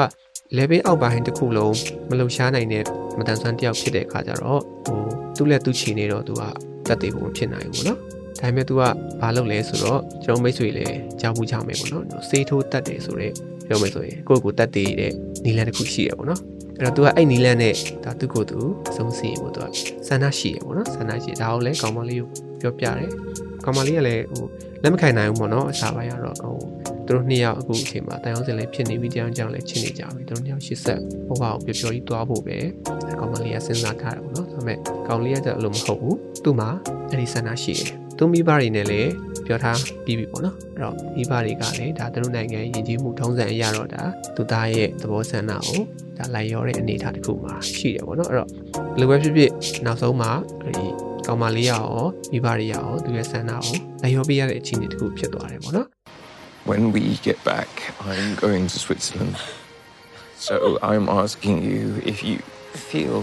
S1: level အောက်ပိုင်းတစ်ခုလုံးမလုံရှားနိုင်တဲ့မတန်ဆွမ်းတစ်ယောက်ဖြစ်တဲ့အခါကျတော့ဟိုသူ့လက်သူ့ချီနေတော့သူကတက်တည်ဖို့မဖြစ်နိုင်ဘူးပေါ့နော်ဒါပေမဲ့ तू ကဘာလုပ်လဲဆိုတော့ကျွန်တော်မိတ်ဆွေလည်းကြားဘူးကြမယ်ပေါ့နော်စေးထိုးတက်တယ်ဆိုတော့ပြောမယ်ဆိုရင်ကိုယ့်ကိုယ်တက်တည်တဲ့နီလန်တစ်ခုရှိရပေါ့နော် အဲ့တော့ तू ကအဲ့နီလန်နဲ့ဒါသူ့ကိုယ်သူအဆုံးစီရင်ဖို့ तू ကဆန္ဒရှိရပေါ့နော်ဆန္ဒရှိဒါကိုလည်းကောင်မလေးကိုပြောပြတယ်ကောင်မလေးကလည်းဟိုလက်မခံနိုင်ဘူးပေါ့နော်အစားပိုင်းကတော့ဟိုသူတို့နှစ်ယောက်အခုအချိန်မှာတန်အောင်စင်လည်းဖြစ်နေပြီတရားကြောင့်လည်းချင်းနေကြပြီသူတို့နှစ်ယောက်ရှစ်ဆက်ဘဝကိုပျော်ပျော်ကြီးသွားဖို့ပဲကောင်မလေးကစဉ်းစားထားတယ်ပေါ့နော်ဒါပေမဲ့ကောင်လေးကကြအဲ့လိုမဟုတ်ဘူးသူ့မှာအဲ့ဒီဆန္ဒရှိတယ် သူမိဘတွေနဲ့လည်းပြောထားပြီးပြီပေါ့နော်အဲ့တော့မိဘတွေကလည်းဒါသူတို့နိုင်ငံယဉ်ကျေးမှုထုံးစံအရတော့ဒါသူသားရဲ့သဘောဆန္ဒကိုဒါလိုက်ရောတဲ့အနေအထားတစ်ခုမှာရှိတယ်ပေါ့နော်အဲ့တော့ဘယ်လိုပဲဖြစ်ဖြစ်နောက်ဆုံးမှာဒီကောင်မလေးရရောမိဘတွေရရောသူရဲ့ဆန္ဒကိုလိုက်ရောပေးရတဲ့အခြေအနေတစ်ခုဖြစ်သွားတယ်ပေါ့နော်
S10: When we get back, I'm going to Switzerland. So I'm asking you if you feel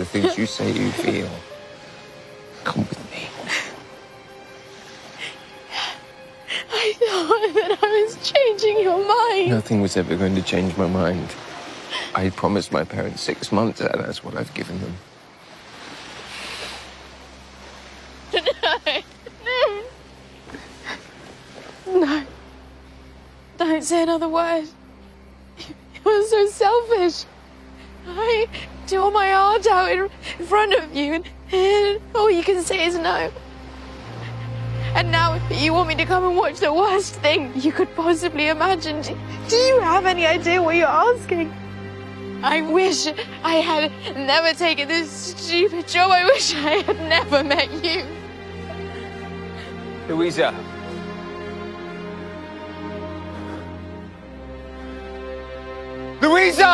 S10: the things you say you feel. Come with me.
S12: I thought that I was changing your mind.
S10: Nothing was ever going to change my mind. I promised my parents six months, and that's what I've given them.
S12: No. <laughs> No. Don't say another word. You're so selfish. I tore my heart out in, in front of you, and, and all you can say is no. And now you want me to come and watch the worst thing you could possibly imagine. Do, do you have any idea what you're asking? I wish I had never taken this stupid job. I wish I had never met you.
S10: Louisa. Louisa!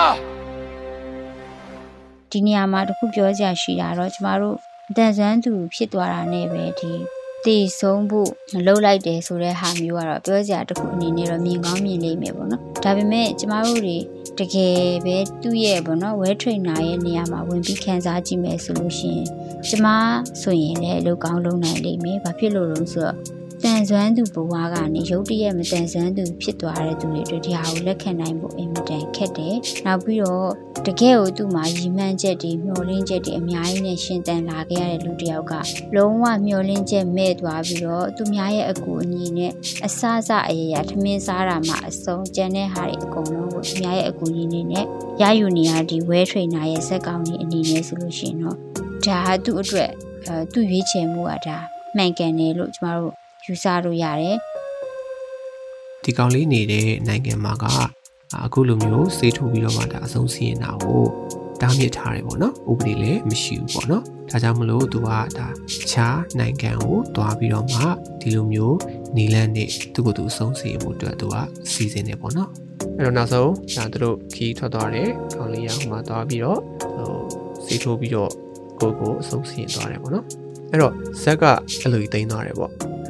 S3: ဒီနေရာမှာတခုပြောစရာရှိတာတော့ကျမတို့အတန်ဆန်းသူဖြစ်သွားတာနဲ့ပဲဒီ တည်ဆုံးဖို့မလုပ်လိုက်တယ်ဆိုတဲ့ဟာမျိုးကတော့ပြောစရာတခုအနေနဲ့တော့မြင်ကောင်းမြင်လိမ့်မယ်ပေါ့နော်ဒါပေမဲ့ကျမတို့တွေတကယ်ပဲသူ့ရဲ့ပေါ့နော်ဝဲထရိနာရဲ့နေရာမှာဝင်ပြီးခံစားကြည့်မယ်ဆိုလို့ရှိရင်ကျမဆိုရင်လည်းအလုပ်ကောင်းလုပ်နိုင်လိမ့်မယ်ဘာဖြစ်လို့လဲဆိုတော့ တန်ဆွမ်းသူဘဝကနေရုတ်တရက်မတန်ဆွမ်းသူဖြစ်သွားတဲ့သူတွေအတွက်ဒီဟာကိုလက်ခံနိုင်ဖို့အင်မတန်ခက်တယ်။နောက်ပြီးတော့တကယ်ကိုသူ့မှာရည်မှန်းချက်တွေမျှော်လင့်ချက်တွေအများကြီးနဲ့ရှင်သန်လာခဲ့ရတဲ့လူတစ်ယောက်ကလုံးဝမျှော်လင့်ချက်မဲ့သွားပြီးတော့သူများရဲ့အကူအညီနဲ့အစစအရရထမင်းစားတာမှအဆုံးကျန်တဲ့ဟာတွေအကုန်လုံးကိုသူများရဲ့အကူအညီနဲ့ရယူနေရဒီဝဲထရိနာရဲ့ဇက်ကောင်ကြီးအနေနဲ့ဆိုလို့ရှိရင်တော့ဒါဟာသူ့အတွက်အဲသူ့ရွေးချယ်မှုကဒါမှန်ကန်တယ်လို့ကျမတို့ ယူဆလို့ရတယ်
S1: ဒီကောင်လေးနေတဲ့နိုင်ငံမှာကအခုလိုမျိုးစေးထိုးပြီးတော့မှဒါအဆုံးစီရင်တာကိုတားမြစ်ထားတယ်ပေါ့နော်ဥပဒေလည်းမရှိဘူးပေါ့နော်ဒါကြောင့်မလို့သူကဒါခြားနိုင်ငံကိုသွားပြီးတော့မှဒီလိုမျိုးနီလန်းနဲ့သူ့ကိုယ်သူအဆုံးစီရင်မှုအတွက်သူကစီစဉ်နေပေါ့နော်အဲ့တော့နောက်ဆုံးဒါသူတို့ခီးထွက်သွားတယ်ကောင်လေးရဟိုမှာသွားပြီးတော့ဟိုစေးထိုးပြီးတော့ကိုယ့်ကိုအဆုံးစီရင်သွားတယ်ပေါ့နော်အဲ့တော့ဇက်ကအဲ့လိုကြီးတိန်းသွားတယ်ပေါ့ န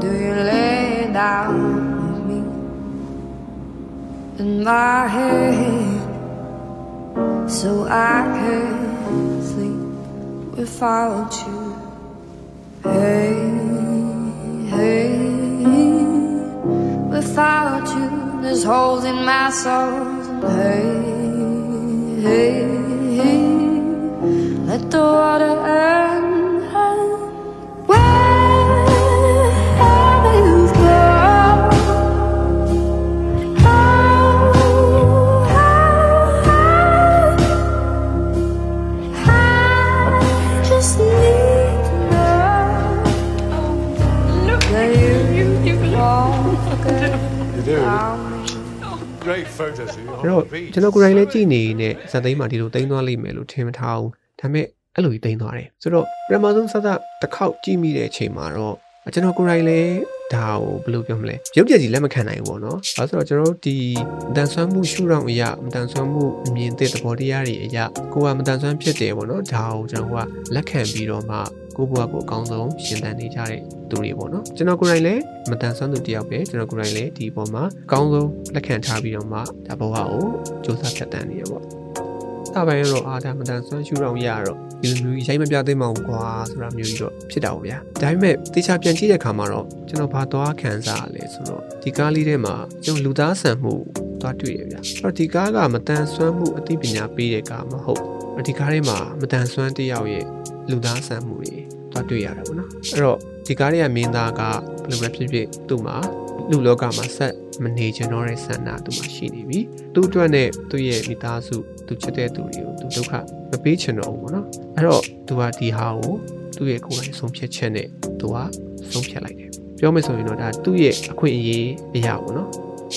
S13: do you lay down with me in my head so I can sleep without you? Hey, hey, without you, there's holes in my soul. Hey, hey, hey, let the water end.
S1: တော့ကျွန်တော်ကိုယ်တိုင်လည်းကြည်နေနေဇက်သိမ်းမှာဒီလိုတိန်းသွားလိမ့်မယ်လို့ထင်မထားဘူးဒါပေမဲ့အဲ့လိုကြီးတိန်းသွားတယ်ဆိုတော့ပထမဆုံးစစတစ်ခေါက်ကြည့်မိတဲ့အချိန်မှာတော့အကျွန်တော်ကိုယ်တိုင်လည်းဒါကိုဘယ်လိုပြောမလဲရုပ်ပြက်ကြီးလက်မခံနိုင်ဘူးပေါ့နော်။အဲဆိုတော့ကျွန်တော်တို့ဒီမတန်ဆွမ်းမှုရှုထောင့်အရာမတန်ဆွမ်းမှုအမြင်သစ်သဘောတရားတွေအရာကိုကမတန်ဆွမ်းဖြစ်တယ်ပေါ့နော်။ဒါကိုကျွန်တော်ကလက်ခံပြီးတော့မှ ကိုယ့်ဘဝကိုအကောင်းဆုံးရှင်သန်နေကြတဲ့သူတွေပေါ့နော်ကျွန်တော်ကိုယ်တိုင်လည်းမတန်ဆွမ်းသူတယောက်ပဲကျွန်တော်ကိုယ်တိုင်လည်းဒီအပေါ်မှာအကောင်းဆုံးလက်ခံထားပြီးတော့မှဒါဘဝကိုစူးစမ်းဖြတ်တန်းနေရပေါ့။ဒါပိုင်းတော့အာဒါမတန်ဆွမ်းရှုထောင့်ရတော့ဒီလိုမျိုးရိုက်မပြသိမ့်မအောင်ကွာဆိုတာမျိုးကြီးတော့ဖြစ်တာပေါ့ဗျာဒါပေမဲ့တေချာပြန်ကြည့်တဲ့အခါမှာတော့ကျွန်တော်ဘာသွားခံစားရလဲဆိုတော့ဒီကားလေးထဲမှာကျွန်တော်လူသားဆန်မှုသွားတွေ့ရဗျာအဲ့တော့ဒီကားကမတန်ဆွမ်းမှုအသိပညာပေးတဲ့ကားမဟုတ် ဒီကားထဲမှာမတန်ဆွမ်းတယောက်ရဲ့လူသားဆန်မှုတွေသွားတွေ့ရတယ်ပေါ့နော်အဲ့တော့ဒီကားရဲ့မင်းသားကဘယ်လိုပဲဖြစ်ဖြစ်သူ့မှာလူလောကမှာဆက်မနေချင်တော့တဲ့ဆန္ဒသူ့မှာရှိနေပြီသူ့အတွက်နဲ့သူ့ရဲ့မိသားစုသူချစ်တဲ့သူတွေကိုသူဒုက္ခမပေးချင်တော့ဘူးပေါ့နော်အဲ့တော့သူကဒီဟာကိုသူ့ရဲ့ကိုယ်တိုင်ဆုံးဖြတ်ချက်နဲ့သူကဆုံးဖြတ်လိုက်တယ်ပြောမယ်ဆိုရင်တော့ဒါသူ့ရဲ့အခွင့်အရေးအရာပေါ့နော်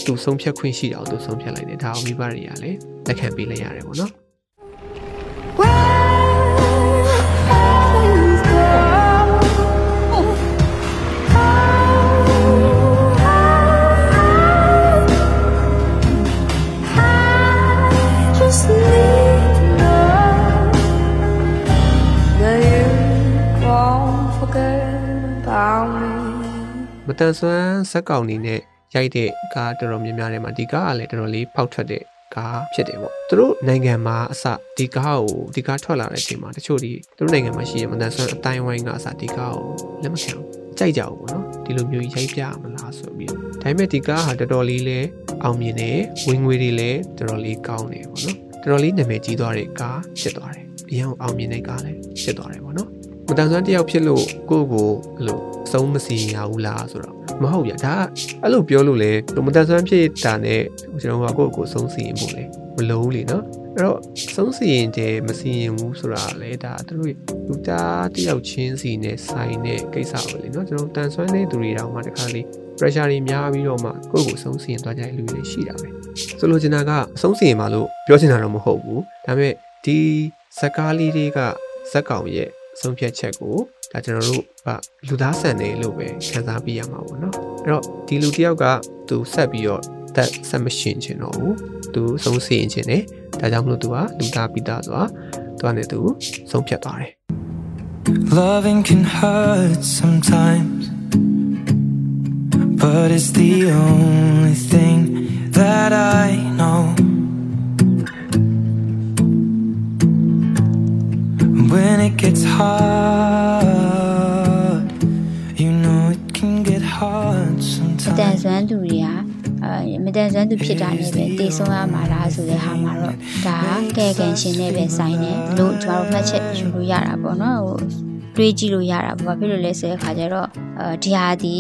S1: သူဆုံးဖြတ်ခွင့်ရှိတာကိုသူဆုံးဖြတ်လိုက်တယ်ဒါအောင်မိဘတွေကလည်းလက်ခံပေးလိုက်ရတယ်ပေါ့နော်
S13: about me.
S1: မတန်ဆွမ်းဇက်ကောင်နေနဲ့ရိုက်တဲ့ကားတော်တော်များများထဲမှာဒီကားကလည်းတော်တော်လေးဖောက်ထွက်တဲ့ကားဖြစ်တယ်ပေါ့သူတို့နိုင်ငံမှာအစဒီကားကိုဒီကားထွက်လာတဲ့အချိန်မှာတချို့ဒီသူတို့နိုင်ငံမှာရှိတဲ့မတန်ဆွမ်းအတိုင်းဝိုင်းကအစဒီကားကိုလက်မခံဘူးကြိုက်ကြဘူးပေါ့နော်ဒီလိုမျိုးရိုက်ပြရမလားဆိုပြီးတော့ဒါပေမဲ့ဒီကားဟာတော်တော်လေးလဲအောင်မြင်တယ်ဝင်ငွေတွေလည်းတော်တော်လေးကောင်းတယ်ပေါ့နော်တော်တော်လေးနာမည်ကြီးသွားတဲ့ကားဖြစ်သွားတယ်အရင်အောင်မြင်တဲ့ကားလည်းဖြစ်သွားတယ်ပေါ့နော် မတန်ဆွမ်းတယောက်ဖြစ်လို့ကိုယ့်ကိုအဲ့လိုအဆုံးမစီရဘူးလားဆိုတော့မဟုတ်ဗျာဒါအဲ့လိုပြောလို့လေမတန်ဆွမ်းဖြစ်တာနဲ့ကျွန်တော်ကကိုယ့်ကိုယ်ဆုံးစီရင်ဖို့လေမလုံးလေနော်အဲ့တော့ဆုံးစီရင်တယ်မစီရင်ဘူးဆိုတာလေဒါသူတို့လူသားတယောက်ချင်းစီနဲ့ဆိုင်တဲ့ကိစ္စပဲလေနော်ကျွန်တော်တန်ဆွမ်းတဲ့သူတွေတောင်မှတခါလေ pressure တွေများပြီးတော့မှကိုယ့်ကိုယ်ဆုံးစီရင်သွားကြတဲ့လူတွေရှိတာပဲဆိုလိုချင်တာကအဆုံးစီရင်ပါလို့ပြောချင်တာတော့မဟုတ်ဘူးဒါပေမဲ့ဒီဇက်ကားလေးတွေကဇက်ကောင်ရဲ့ ဆုံးဖြတ်ချက်ကိုဒါကျွန်တော်တို့ကလူသားဆန်တယ်လို့ပဲခံစားပြီးရမှာပေါ့နော်အဲ့တော့ဒီလူတယောက်ကသူဆက်ပြီးတော့တက်ဆက်မရှင်ချင်တော့ဘူးသူဆုံးစီရင်ချင်တယ်ဒါကြောင့်မလို့သူကလူသားပြီးသားဆိုတာသူကနေသူဆုံးဖြတ်သွားတယ်
S5: Loving can hurt sometimes, but it's the only thing that I know. When it gets hard, you know it can get hard
S3: မတန်
S5: sometimes.
S3: ဆွမ်းသူတွေကအဲမတန်ဆွမ်းသူဖြစ်တာနဲ့ပဲတည်ဆုံးရမှာလားဆိုတဲ့ဟာမှာတော့ဒါကဲကန်ရှင်နဲ့ပဲဆိုင်တယ်လို့ကျမတို့မှတ်ချက်ယူလို့ရတာပေါ့နော်ဟိုတွေးကြည့်လို့ရတာပေါ့ဘာဖြစ်လို့လဲဆိုတဲ့ခါကျတော့အဲဒီဟာဒီ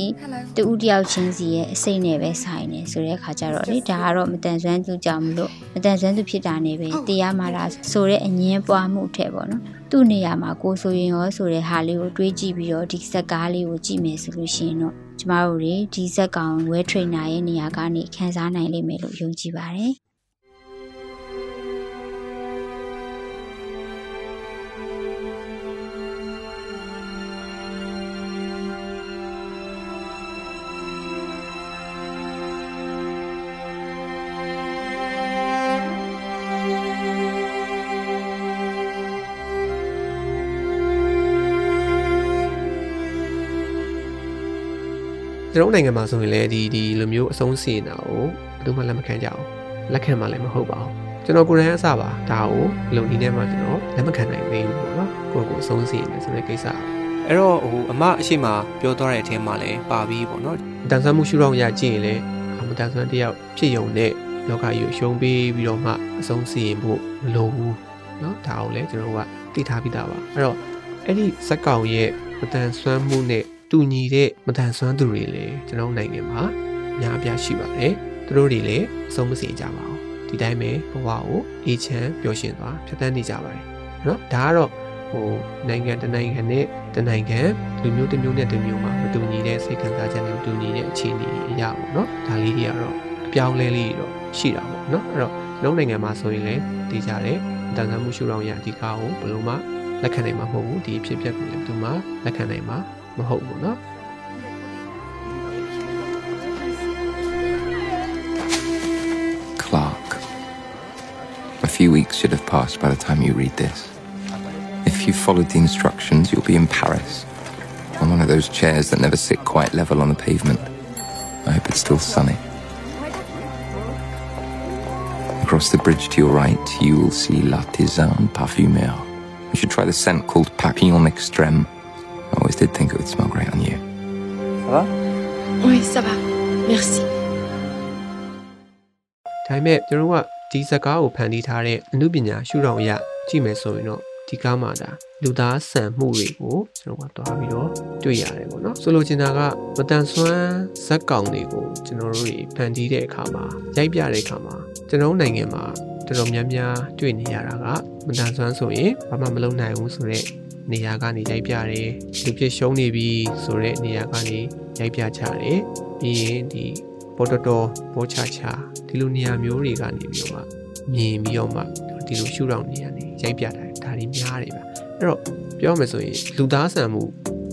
S3: တူဦးတယောက်ချင်းစီရဲ့အစိတ်နဲ့ပဲဆိုင်နေဆိုတဲ့ခါကျတော့လေဒါကတော့မတန်ဆွမ်းသူကြောင့်မလို့မတန်ဆွမ်းသူဖြစ်တာနဲ့ပဲတရားမှာလားဆိုတဲ့အငင်းပွားမှုထက်ပေါ့နော် သူ့နေရာမှာကိုယ်ဆိုရင်ရောဆိုတဲ့ဟာလေးကိုတွေးကြည့်ပြီးတော့ဒီဇက်ကားလေးကိုကြည့်မယ်ဆိုလို့ရှိရင်တော့ကျမတို့တွေဒီဇက်ကောင်ဝဲထရိနာရဲ့နေရာကနေခန်းစားနိုင်လိမ့်မယ်လို့ယုံကြည်ပါတယ်
S1: ကျွန်တော်နိုင်ငံမှာဆိုရင်လည်းဒီဒီလိုမျိုးအဆုံးစီရင်တာကိုဘယ်သူမှလက်မခံကြအောင်လက်ခံမှလည်းမဟုတ်ပါဘူးကျွန်တော်ကိုယ်တိုင်အစပါဒါကိုလုံဒီထဲမှာကျွန်တော်လက်မခံနိုင်သေးဘူးပေါ့နော်ကိုယ့်ကိုယ်အဆုံးစီရင်တယ်ဆိုတဲ့ကိစ္စအဲ့တော့ဟိုအမအရှိမပြောသွားတဲ့အထင်းမှာလည်းပါပြီးပေါ့နော်တန်ဆန်းမှုရှုထောင့်ရကြည့်ရင်လည်းမတန်ဆန်းတယောက်ဖြစ်ယုံနဲ့လောကကြီးကိုရှုံးပေးပြီးတော့မှအဆုံးစီရင်ဖို့မလိုဘူးเนาะဒါကိုလည်းကျွန်တော်ကသိထားပြီးသားပါအဲ့တော့အဲ့ဒီဇက်ကောင်ရဲ့မတန်ဆွမ်းမှုနဲ့ တူညီတဲ့မတန်ဆွမ်းသူတွေလည်းကျွန်တော်နိုင်ငံမှာအများအပြားရှိပါတယ်သူတို့တွေလည်းအဆုံးမစီကြပါဘူးဒီတိုင်းပဲဘဝကိုအေးချမ်းပျော်ရွှင်စွာဖြတ်သန်းနေကြပါတယ်เนาะဒါကတော့ဟိုနိုင်ငံတစ်နိုင်ငံနဲ့တစ်နိုင်ငံလူမျိုးတစ်မျိုးနဲ့တစ်မျိုးမှာမတူညီတဲ့စိတ်ခံစားချက်နဲ့မတူညီတဲ့အခြေအနေအရာပေါ့เนาะဒါလေးတွေကတော့အပြောင်းလဲလေးတွေတော့ရှိတာပေါ့เนาะအဲ့တော့ကျွန်တော်နိုင်ငံမှာဆိုရင်လည်းသိကြတယ်တန်ဆန်းမှုရှုထောင့်ရဒီကားကိုဘယ်လိုမှလက်ခံနိုင်မှာမဟုတ်ဘူးဒီအဖြစ်အပျက်ကိုလည်းဘယ်သူမှလက်ခံနိုင်မှာ Mahogna. Clark.
S10: A few weeks should have passed by the time you read this. If you followed the instructions, you'll be in Paris, on one of those chairs that never sit quite level on the pavement. I hope it's still sunny. Across the bridge to your right, you will see L'Artisan Parfumeur. You should try the scent called Papillon Extreme. I always did think it would smell great on you.
S14: Ça va
S12: Oui, ça va. Merci.
S1: ဒါပေမဲ့ကျွန်တော်ကဒီဇာတ်ကားကိုဖန်တီးထားတဲ့အမှုပညာရှုထောင့်အရကြည့်မယ်ဆိုရင်တော့ဒီကားမှာဒါလူသားဆန်မှုတွေကိုကျွန်တော်ကတွားပြီးတော့တွေ့ရတယ်ပေါ့နော်ဆိုလိုချင်တာကမတန်ဆွမ်းဇက်ကောင်တွေကိုကျွန်တော်တို့တွေဖန်တီးတဲ့အခါမှာရိုက်ပြတဲ့အခါမှာကျွန်တော်တို့နိုင်ငံမှာ တော်တော်များများတွေ့နေရတာကမတန်ဆွမ်းဆိုရင်ဘာမှမလုပ်နိုင်ဘူးဆိုတော့နေရာကနေရိုက်ပြတယ်လူပြစ်ရှုံးနေပြီဆိုတော့နေရာကနေရိုက်ပြချတယ်ပြီးရင်ဒီပေါ်တော်တော်ပေါ်ချချဒီလိုနေရာမျိုးတွေကနေပြီးတော့မှမြင်ပြီးတော့မှဒီလိုရှုထောင့်နေရာနေရိုက်ပြတာဒါတွေများတယ်ဗျအဲ့တော့ပြောမယ်ဆိုရင်လူသားဆန်မှု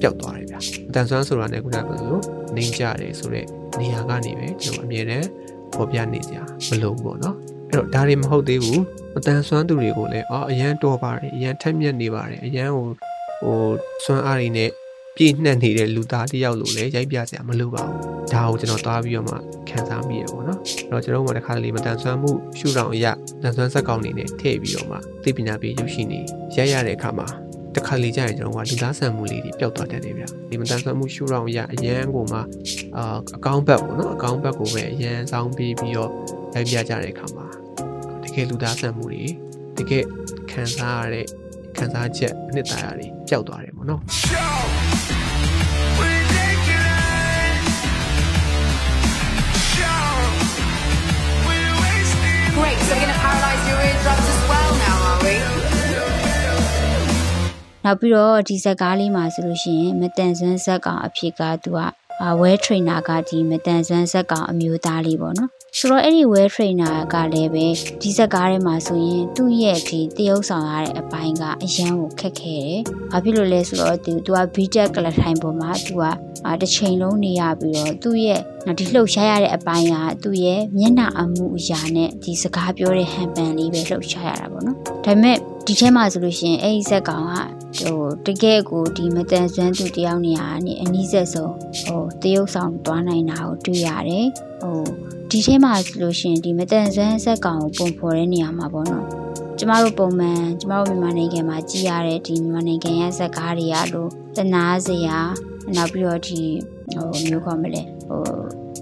S1: ပျောက်သွားတယ်ဗျအတန်ဆွမ်းဆိုတာနဲ့ခုနကပြောလို့နေကြတယ်ဆိုတော့နေရာကနေပဲကျွန်တော်အမြဲတမ်းပေါ်ပြနေကြမလို့ပေါ့နော် အဲ့တော့ဒါတွေမဟုတ်သေးဘူးမတန်ဆွမ်းသူတွေကိုလည်းအော်အရန်တော်ပါတယ်အရန်ထက်မြက်နေပါတယ်အရန်ဟိုဟိုဆွမ်းအားတွေနဲ့ပြည့်နှက်နေတဲ့လူသားတစ်ယောက်လိုလည်းရိုက်ပြစရာမလိုပါဘူးဒါကိုကျွန်တော်သွားပြီးတော့မှခံစားမိရပေါ့နော်အဲ့တော့ကျွန်တော်တို့ကတစ်ခါတလေမတန်ဆွမ်းမှုရှုထောင့်အရာတန်ဆွမ်းစက်ကောင်နေနဲ့ထည့်ပြီးတော့မှသိပညာပေးရုပ်ရှင်နေရိုက်ရတဲ့အခါမှာတခါလေကြာရင်ကျွန်တော်ကလူသားဆန်မှုလေးတွေပျောက်သွားတတ်တယ်ဗျဒီမတန်ဆွမ်းမှုရှုထောင့်အရာအရန်ကိုမှအာအကောင့်ဘက်ပေါ့နော်အကောင့်ဘက်ကိုပဲအရန်ဆောင်ပြီးပြီးတော့ ရိုက်ပြကြတဲ့အခါမှာတကယ်လူသားဆန်မှုတွေတကယ်ခံစားရတဲ့ခံစားချက်အနှစ်သာရတွေပျောက်သွားတယ်ပေါ့နော်
S6: Great, so we're going to paralyze your eardrums as well now, are we?
S3: နောက်ပြီးတော့ဒီဇက်ကားလေးမှာဆိုလို့ရှိရင်မတန်ဆွမ်းဇက်ကောင်အဖြစ်ကသူကအာဝဲထရိနာကဒီမတန်ဆွမ်းဇက်ကောင်အမျိုးသားလေးပေါ့နော် ဆိုတော့အဲ့ဒီဝဲထရိနာကလည်းပဲဒီဇက်ကားထဲမှာဆိုရင်သူ့ရဲ့ဒီတရုပ်ဆောင်ရတဲ့အပိုင်းကအရန်ကိုခက်ခဲတယ်။ဘာဖြစ်လို့လဲဆိုတော့သူသူက BTEC ကလထိုင်ပေါ်မှာသူကအာတစ်ချိန်လုံးနေရပြီးတော့သူ့ရဲ့နောက်ဒီလှုပ်ရှားရတဲ့အပိုင်းကသူ့ရဲ့မျက်နှာအမှုအရာနဲ့ဒီစကားပြောတဲ့ဟန်ပန်လေးပဲလှုပ်ရှားရတာပေါ့နော်။ဒါပေမဲ့ဒီထဲမှာဆိုလို့ရှိရင်အဲ့ဒီဇက်ကောင်ကဟိုတကယ်ကိုဒီမတန်ဆွမ်းသူတယောက်နေရာကနေအနည်းဆက်ဆုံးဟိုတရုပ်ဆောင်သွားနိုင်တာကိုတွေ့ရတယ်ဟို ဒီထဲမှာဆိုလို့ရှိရင်ဒီမတန်ဆွမ်းဇက်ကောင်ကိုပုံဖော်တဲ့နေရာမှာပေါ့နော်ကျမတို့ပုံမှန်ကျမတို့မြန်မာနိုင်ငံမှာကြည်ရတဲ့ဒီမြန်မာနိုင်ငံရဲ့ဇက်ကားတွေအလိုတနာစရာနောက်ပြီးတော့ဒီဟိုမျိုးခေါ်မလဲဟို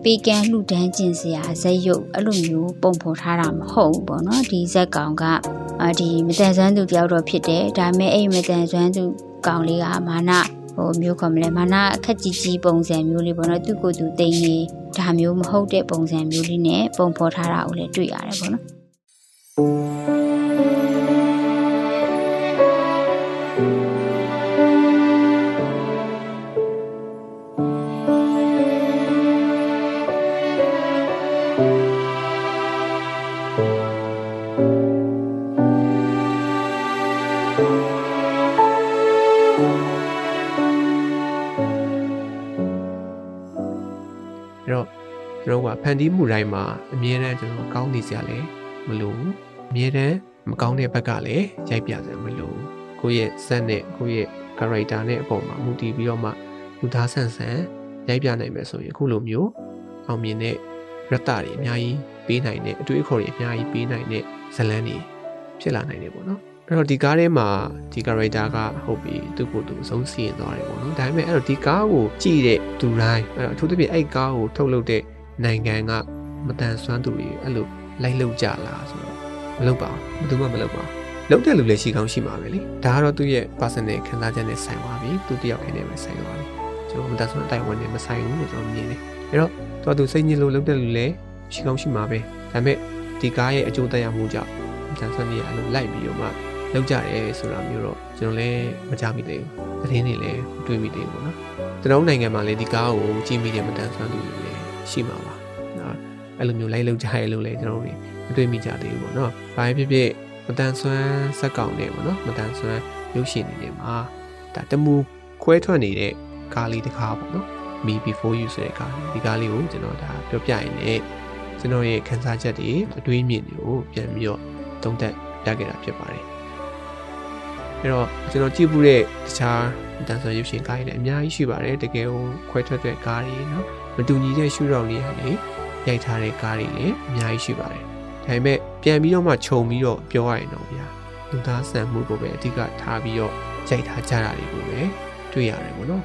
S3: ပေကန်လှူဒန်းခြင်းစရာဇက်ရုပ်အဲ့လိုမျိုးပုံဖော်ထားတာမဟုတ်ဘူးပေါ့နော်ဒီဇက်ကောင်ကအာဒီမတန်ဆွမ်းသူတယောက်တော့ဖြစ်တယ်ဒါပေမဲ့အဲ့မတန်ဆွမ်းသူကောင်လေးကမာန ဟိုမျိုးခေါ်မလဲမာနအခက်ကြီးကြီးပုံစံမျိုးလေးပေါ့နော်သူ့ကိုယ်သူတိမ်နေဒါမျိုးမဟုတ်တဲ့ပုံစံမျိုးလေးနဲ့ပုံဖော်ထားတာကိုလည်းတွေ့ရတယ်ပေါ့နော်
S1: ကျွန်တော်ကဖန်တီးမှုတိုင်းမှာအမြဲတမ်းကျွန်တော်ကောင်းနေစရာလည်းမလိုဘူးအမြဲတမ်းမကောင်းတဲ့ဘက်ကလည်းရိုက်ပြစရာမလိုဘူးကိုယ့်ရဲ့ဇက်နဲ့ကိုယ့်ရဲ့ character နဲ့အပေါ်မှာမူတည်ပြီးတော့မှလူသားဆန်ဆန်ရိုက်ပြနိုင်မယ်ဆိုရင်အခုလိုမျိုးအောင်မြင်တဲ့ရတ္တတွေအများကြီးပေးနိုင်တဲ့အတွေ့အခေါ်တွေအများကြီးပေးနိုင်တဲ့ဇလန်းတွေဖြစ်လာနိုင်တယ်ပေါ့နော်အဲ့တော့ဒီကားထဲမှာဒီ character ကဟုတ်ပြီသူ့ကိုယ်သူအဆုံးစီရင်သွားတယ်ပေါ့နော်ဒါပေမဲ့အဲ့တော့ဒီကားကိုကြည့်တဲ့သူတိုင်းအဲ့တော့အထူးသဖြင့်အဲ့ကားကိုထုတ်လုပ်တဲ့ နိုင်ငံကမတန်ဆွမ်းသူတွေအဲ့လိုလိုက်လုပ်ကြလားဆိုတော့မလုပ်ပါဘူးဘယ်သူမှမလုပ်ပါဘူးလုပ်တဲ့လူလည်းရှိကောင်းရှိမှာပဲလေဒါကတော့သူ့ရဲ့ personal ခံစားချက်နဲ့ဆိုင်သွားပြီသူတယောက်ခင်းနဲ့ပဲဆိုင်သွားပြီကျွန်တော်မတန်ဆွမ်းအတိုင်းဝင်နေမဆိုင်ဘူးလို့ကျွန်တော်မြင်တယ်အဲ့တော့သူကသူစိတ်ညစ်လို့လုပ်တဲ့လူလည်းရှိကောင်းရှိမှာပဲဒါပေမဲ့ဒီကားရဲ့အကျိုးသက်ရောက်မှုကြောင့်တန်ဆွမ်းကြီးအဲ့လိုလိုက်ပြီးတော့မှလောက်ကြတယ်ဆိုတာမျိုးတော့ကျွန်တော်လည်းမကြားမိသေးဘူးသတင်းတွေလည်းမတွေ့မိသေးဘူးပေါ့နော်ကျွန်တော်နိုင်ငံမှာလည်းဒီကားကိုကြည့်မိတယ်မတန်ဆွမ်းသူတွေလည်းရှိမှာပါနော် အဲ့လိုမျိုးလိုက်လောက်ကြရဲလို့လည်းကျွန်တော်တို့မတွေ့မိကြသေးဘူးပေါ့နော်ဘာဖြစ်ဖြစ်မတန်ဆွမ်းစက်ကောင်နဲ့ပေါ့နော်မတန်ဆွမ်းရုပ်ရှင်တွေထဲမှာဒါတမူခွဲထွက်နေတဲ့ကားလေးတစ်ခါပေါ့နော် Me Before You ဆိုတဲ့ကားလေးဒီကားလေးကိုကျွန်တော်ဒါပြောပြရင်လည်းကျွန်တော်ရဲ့ခန်းစားချက်တွေအတွေးအမြင်တွေကိုပြန်ပြီးတော့သုံးသပ်ပြခဲ့တာဖြစ်ပါတယ်အဲ့တော့ကျွန်တော်ကြည့်မှုတဲ့တခြားတန်ဆွမ်းရုပ်ရှင်ကားတွေလည်းအများကြီးရှိပါတယ်တကယ်ကိုခွဲထွက်တဲ့ကားတွေနော်မတူညီတဲ့ရှုထောင့်လေးဟာလေ ရိုက်ထားတဲ့ကားတွေလည်းအများကြီးရှိပါတယ်ဒါပေမဲ့ပြန်ပြီးတော့မှခြုံပြီးတော့ပြောရရင်တော့ဗျာလူသားဆန်မှုကိုပဲအဓိကထားပြီးတော့ရိုက်ထားကြတာတွေကိုပဲတွေ့ရတယ်ပေါ့နော်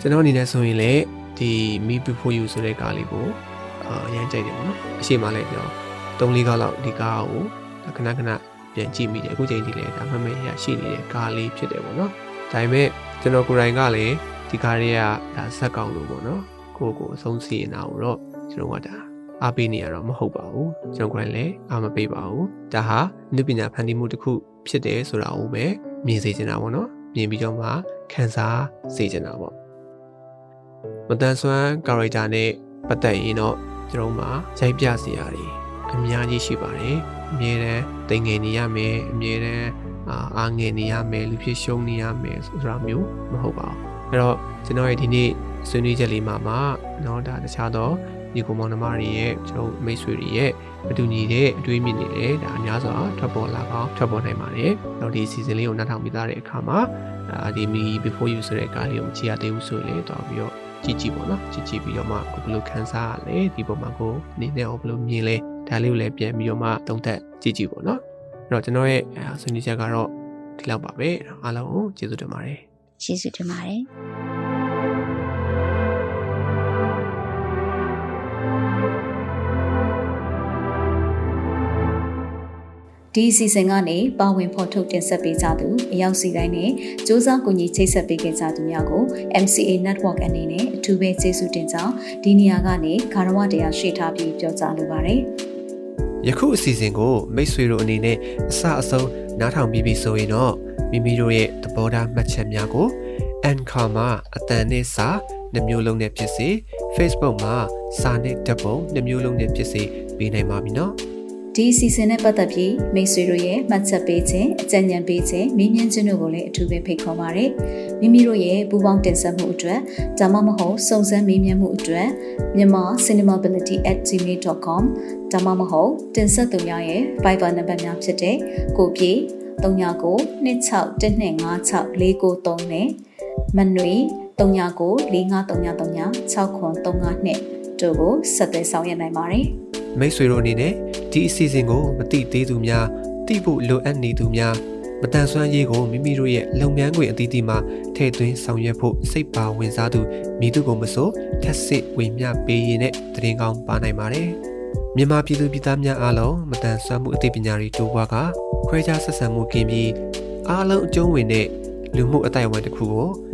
S1: ကျွန်တော်အနေနဲ့ဆိုရင်လည်းဒီ Me Before You ဆိုတဲ့ကားလေးကိုအာရမ်းကြိုက်တယ်ပေါ့နော်အရှိမလည်းကျွန်တော်၃-၄ကားလောက်ဒီကားကိုခဏခဏပြန်ကြည့်မိတယ်အခုချိန်ထိလည်းဒါမှမဟုတ်ရရှိနေတဲ့ကားလေးဖြစ်တယ်ပေါ့နော်ဒါပေမဲ့ကျွန်တော်ကိုယ်တိုင်ကလည်းဒီကားလေးကဒါဇက်ကောင်လို့ပေါ့နော်ကိုကိုအဆုံးစီရင်တာကိုတော့ ကျွန်တော်ကဒါအားပေးနေရတော့မဟုတ်ပါဘူးကျွန်တော်ကိုယ်တိုင်လည်းအားမပေးပါဘူးဒါဟာနုပညာဖန်တီးမှုတစ်ခုဖြစ်တယ်ဆိုတာကိုပဲမြင်စေချင်တာပေါ့နော်မြင်ပြီးတော့မှခံစားစေချင်တာပေါ့မတန်ဆွမ်းကာရိုက်တာနဲ့ပတ်သက်ရင်တော့ကျွန်တော်မှာရိုက်ပြစရာတွေအများကြီးရှိပါတယ်အမြဲတမ်းတိမ်ငယ်နေရမယ်အမြဲတမ်းအာအားငယ်နေရမယ်လူဖြစ်ရှုံးနေရမယ်ဆိုတာမျိုးမဟုတ်ပါဘူးအဲ့တော့ကျွန်တော်ရဲ့ဒီနေ့ဆွေးနွေးချက်လေးမှာမှเนาะဒါတခြားသော ညီကိုမောင်နှမတွေရဲ့ကျွန်တော်မိတ်ဆွေတွေရဲ့မတူညီတဲ့အတွေးမြင်နေတယ်ဒါအများစွာထွက်ပေါ်လာကောင်းထွက်ပေါ်နိုင်ပါတယ်။တော့ဒီ season လေးကိုနားထောင်ပြီးသားတဲ့အခါမှာအာဒီ me before you ဆိုတဲ့ကားလေးကိုမကြည့်ရသေးဘူးဆိုရင်တော့ပြီးတော့ကြည့်ကြည့်ပေါ့နော်ကြည့်ကြည့်ပြီးတော့မှဘယ်လိုခံစားရလဲဒီပုံမှာကိုအနေနဲ့ဘယ်လိုမြင်လဲဒါလေးကိုလည်းပြန်ပြီးတော့မှသုံးသပ်ကြည့်ကြည့်ပေါ့နော်အဲ့တော့ကျွန်တော်ရဲ့ဆွေးနွေးချက်ကတော့ဒီလောက်ပါပဲအားလုံးကိုကျေးဇူးတင်ပါတယ်
S3: ကျေးဇူးတင်ပါတယ်
S2: ဒီအစီအစဉ်ကနေပါဝင်ဖော်ထုတ်တင်ဆက်ပေးကြသူအရောက်စီတိုင်းနဲ့စ조사ကူညီချိတ်ဆက်ပေးခဲ့ကြသူများကို MCA Network အနေနဲ့အထူးပဲကျေးဇူးတင်ကြောင်းဒီနေရာကနေဂါရဝတရားရှေ့ထားပြီးပြောကြားလိုပါတယ်။
S1: ယခုအစီအစဉ်ကိုမိတ်ဆွေတို့အနေနဲ့အစအဆုံးနားထောင်ပြီးပြီဆိုရင်တော့မိမိတို့ရဲ့သဘောထားမှတ်ချက်များကို Anchor မှာအတန်နဲ့စာနှမျိုးလုံးနဲ့ဖြစ်စေ Facebook မှာစာနဲ့ဓာတ်ပုံနှမျိုးလုံးနဲ့ဖြစ်စေပေးနိုင်ပါပြီနော်။
S2: ဒီအစီအစဉ်နဲ့ပတ်သက်ပြီးမိတ်ဆွေတို့ရဲ့မှတ်ချက်ပေးခြင်းအကြံဉာဏ်ပေးခြင်းမေးမြန်းခြင်းတို့ကိုလည်းအထူးပဲဖိတ်ခေါ်ပါရစေ။မိမိတို့ရဲ့ပူးပေါင်းတင်ဆက်မှုအတွက်ဒါမှမဟုတ်စုံစမ်းမေးမြန်းမှုအတွက်မြန်မာ cinemability@gmail.com ဒါမှမဟုတ်တင်ဆက်သူများရဲ့ Viber နံပါတ်များဖြစ်တဲ့ကိုပြေ39 26125649နဲ့မနွေ39 45333639တို့ကိုဆက်သွယ်ဆောင်ရွက်နိုင်ပါတယ်။
S1: မိတ်ဆွေတို့အနေနဲ့ဒီအစီအစဉ်ကိုမတိသေးသူများတိဖို့လိုအပ်နေသူများမတန်ဆွမ်းရေးကိုမိမိတို့ရဲ့လုပ်ငန်းခွင်အသီးသီးမှာထည့်သွင်းဆောင်ရွက်ဖို့စိတ်ပါဝင်စားသူမိသူကိုမဆိုထက်စစ်ဝင်မြပေးရင်တဲ့တရင်ကောင်းပါနိုင်ပါတယ်မြန်မာပြည်သူပြည်သားများအားလုံးမတန်ဆွမ်းမှုအသိပညာတွေတိုးပွားကခွဲခြားဆက်ဆံမှုကင်းပြီးအားလုံးအကျုံးဝင်တဲ့လူမှုအတိုင်းအဝန်တစ်ခုကို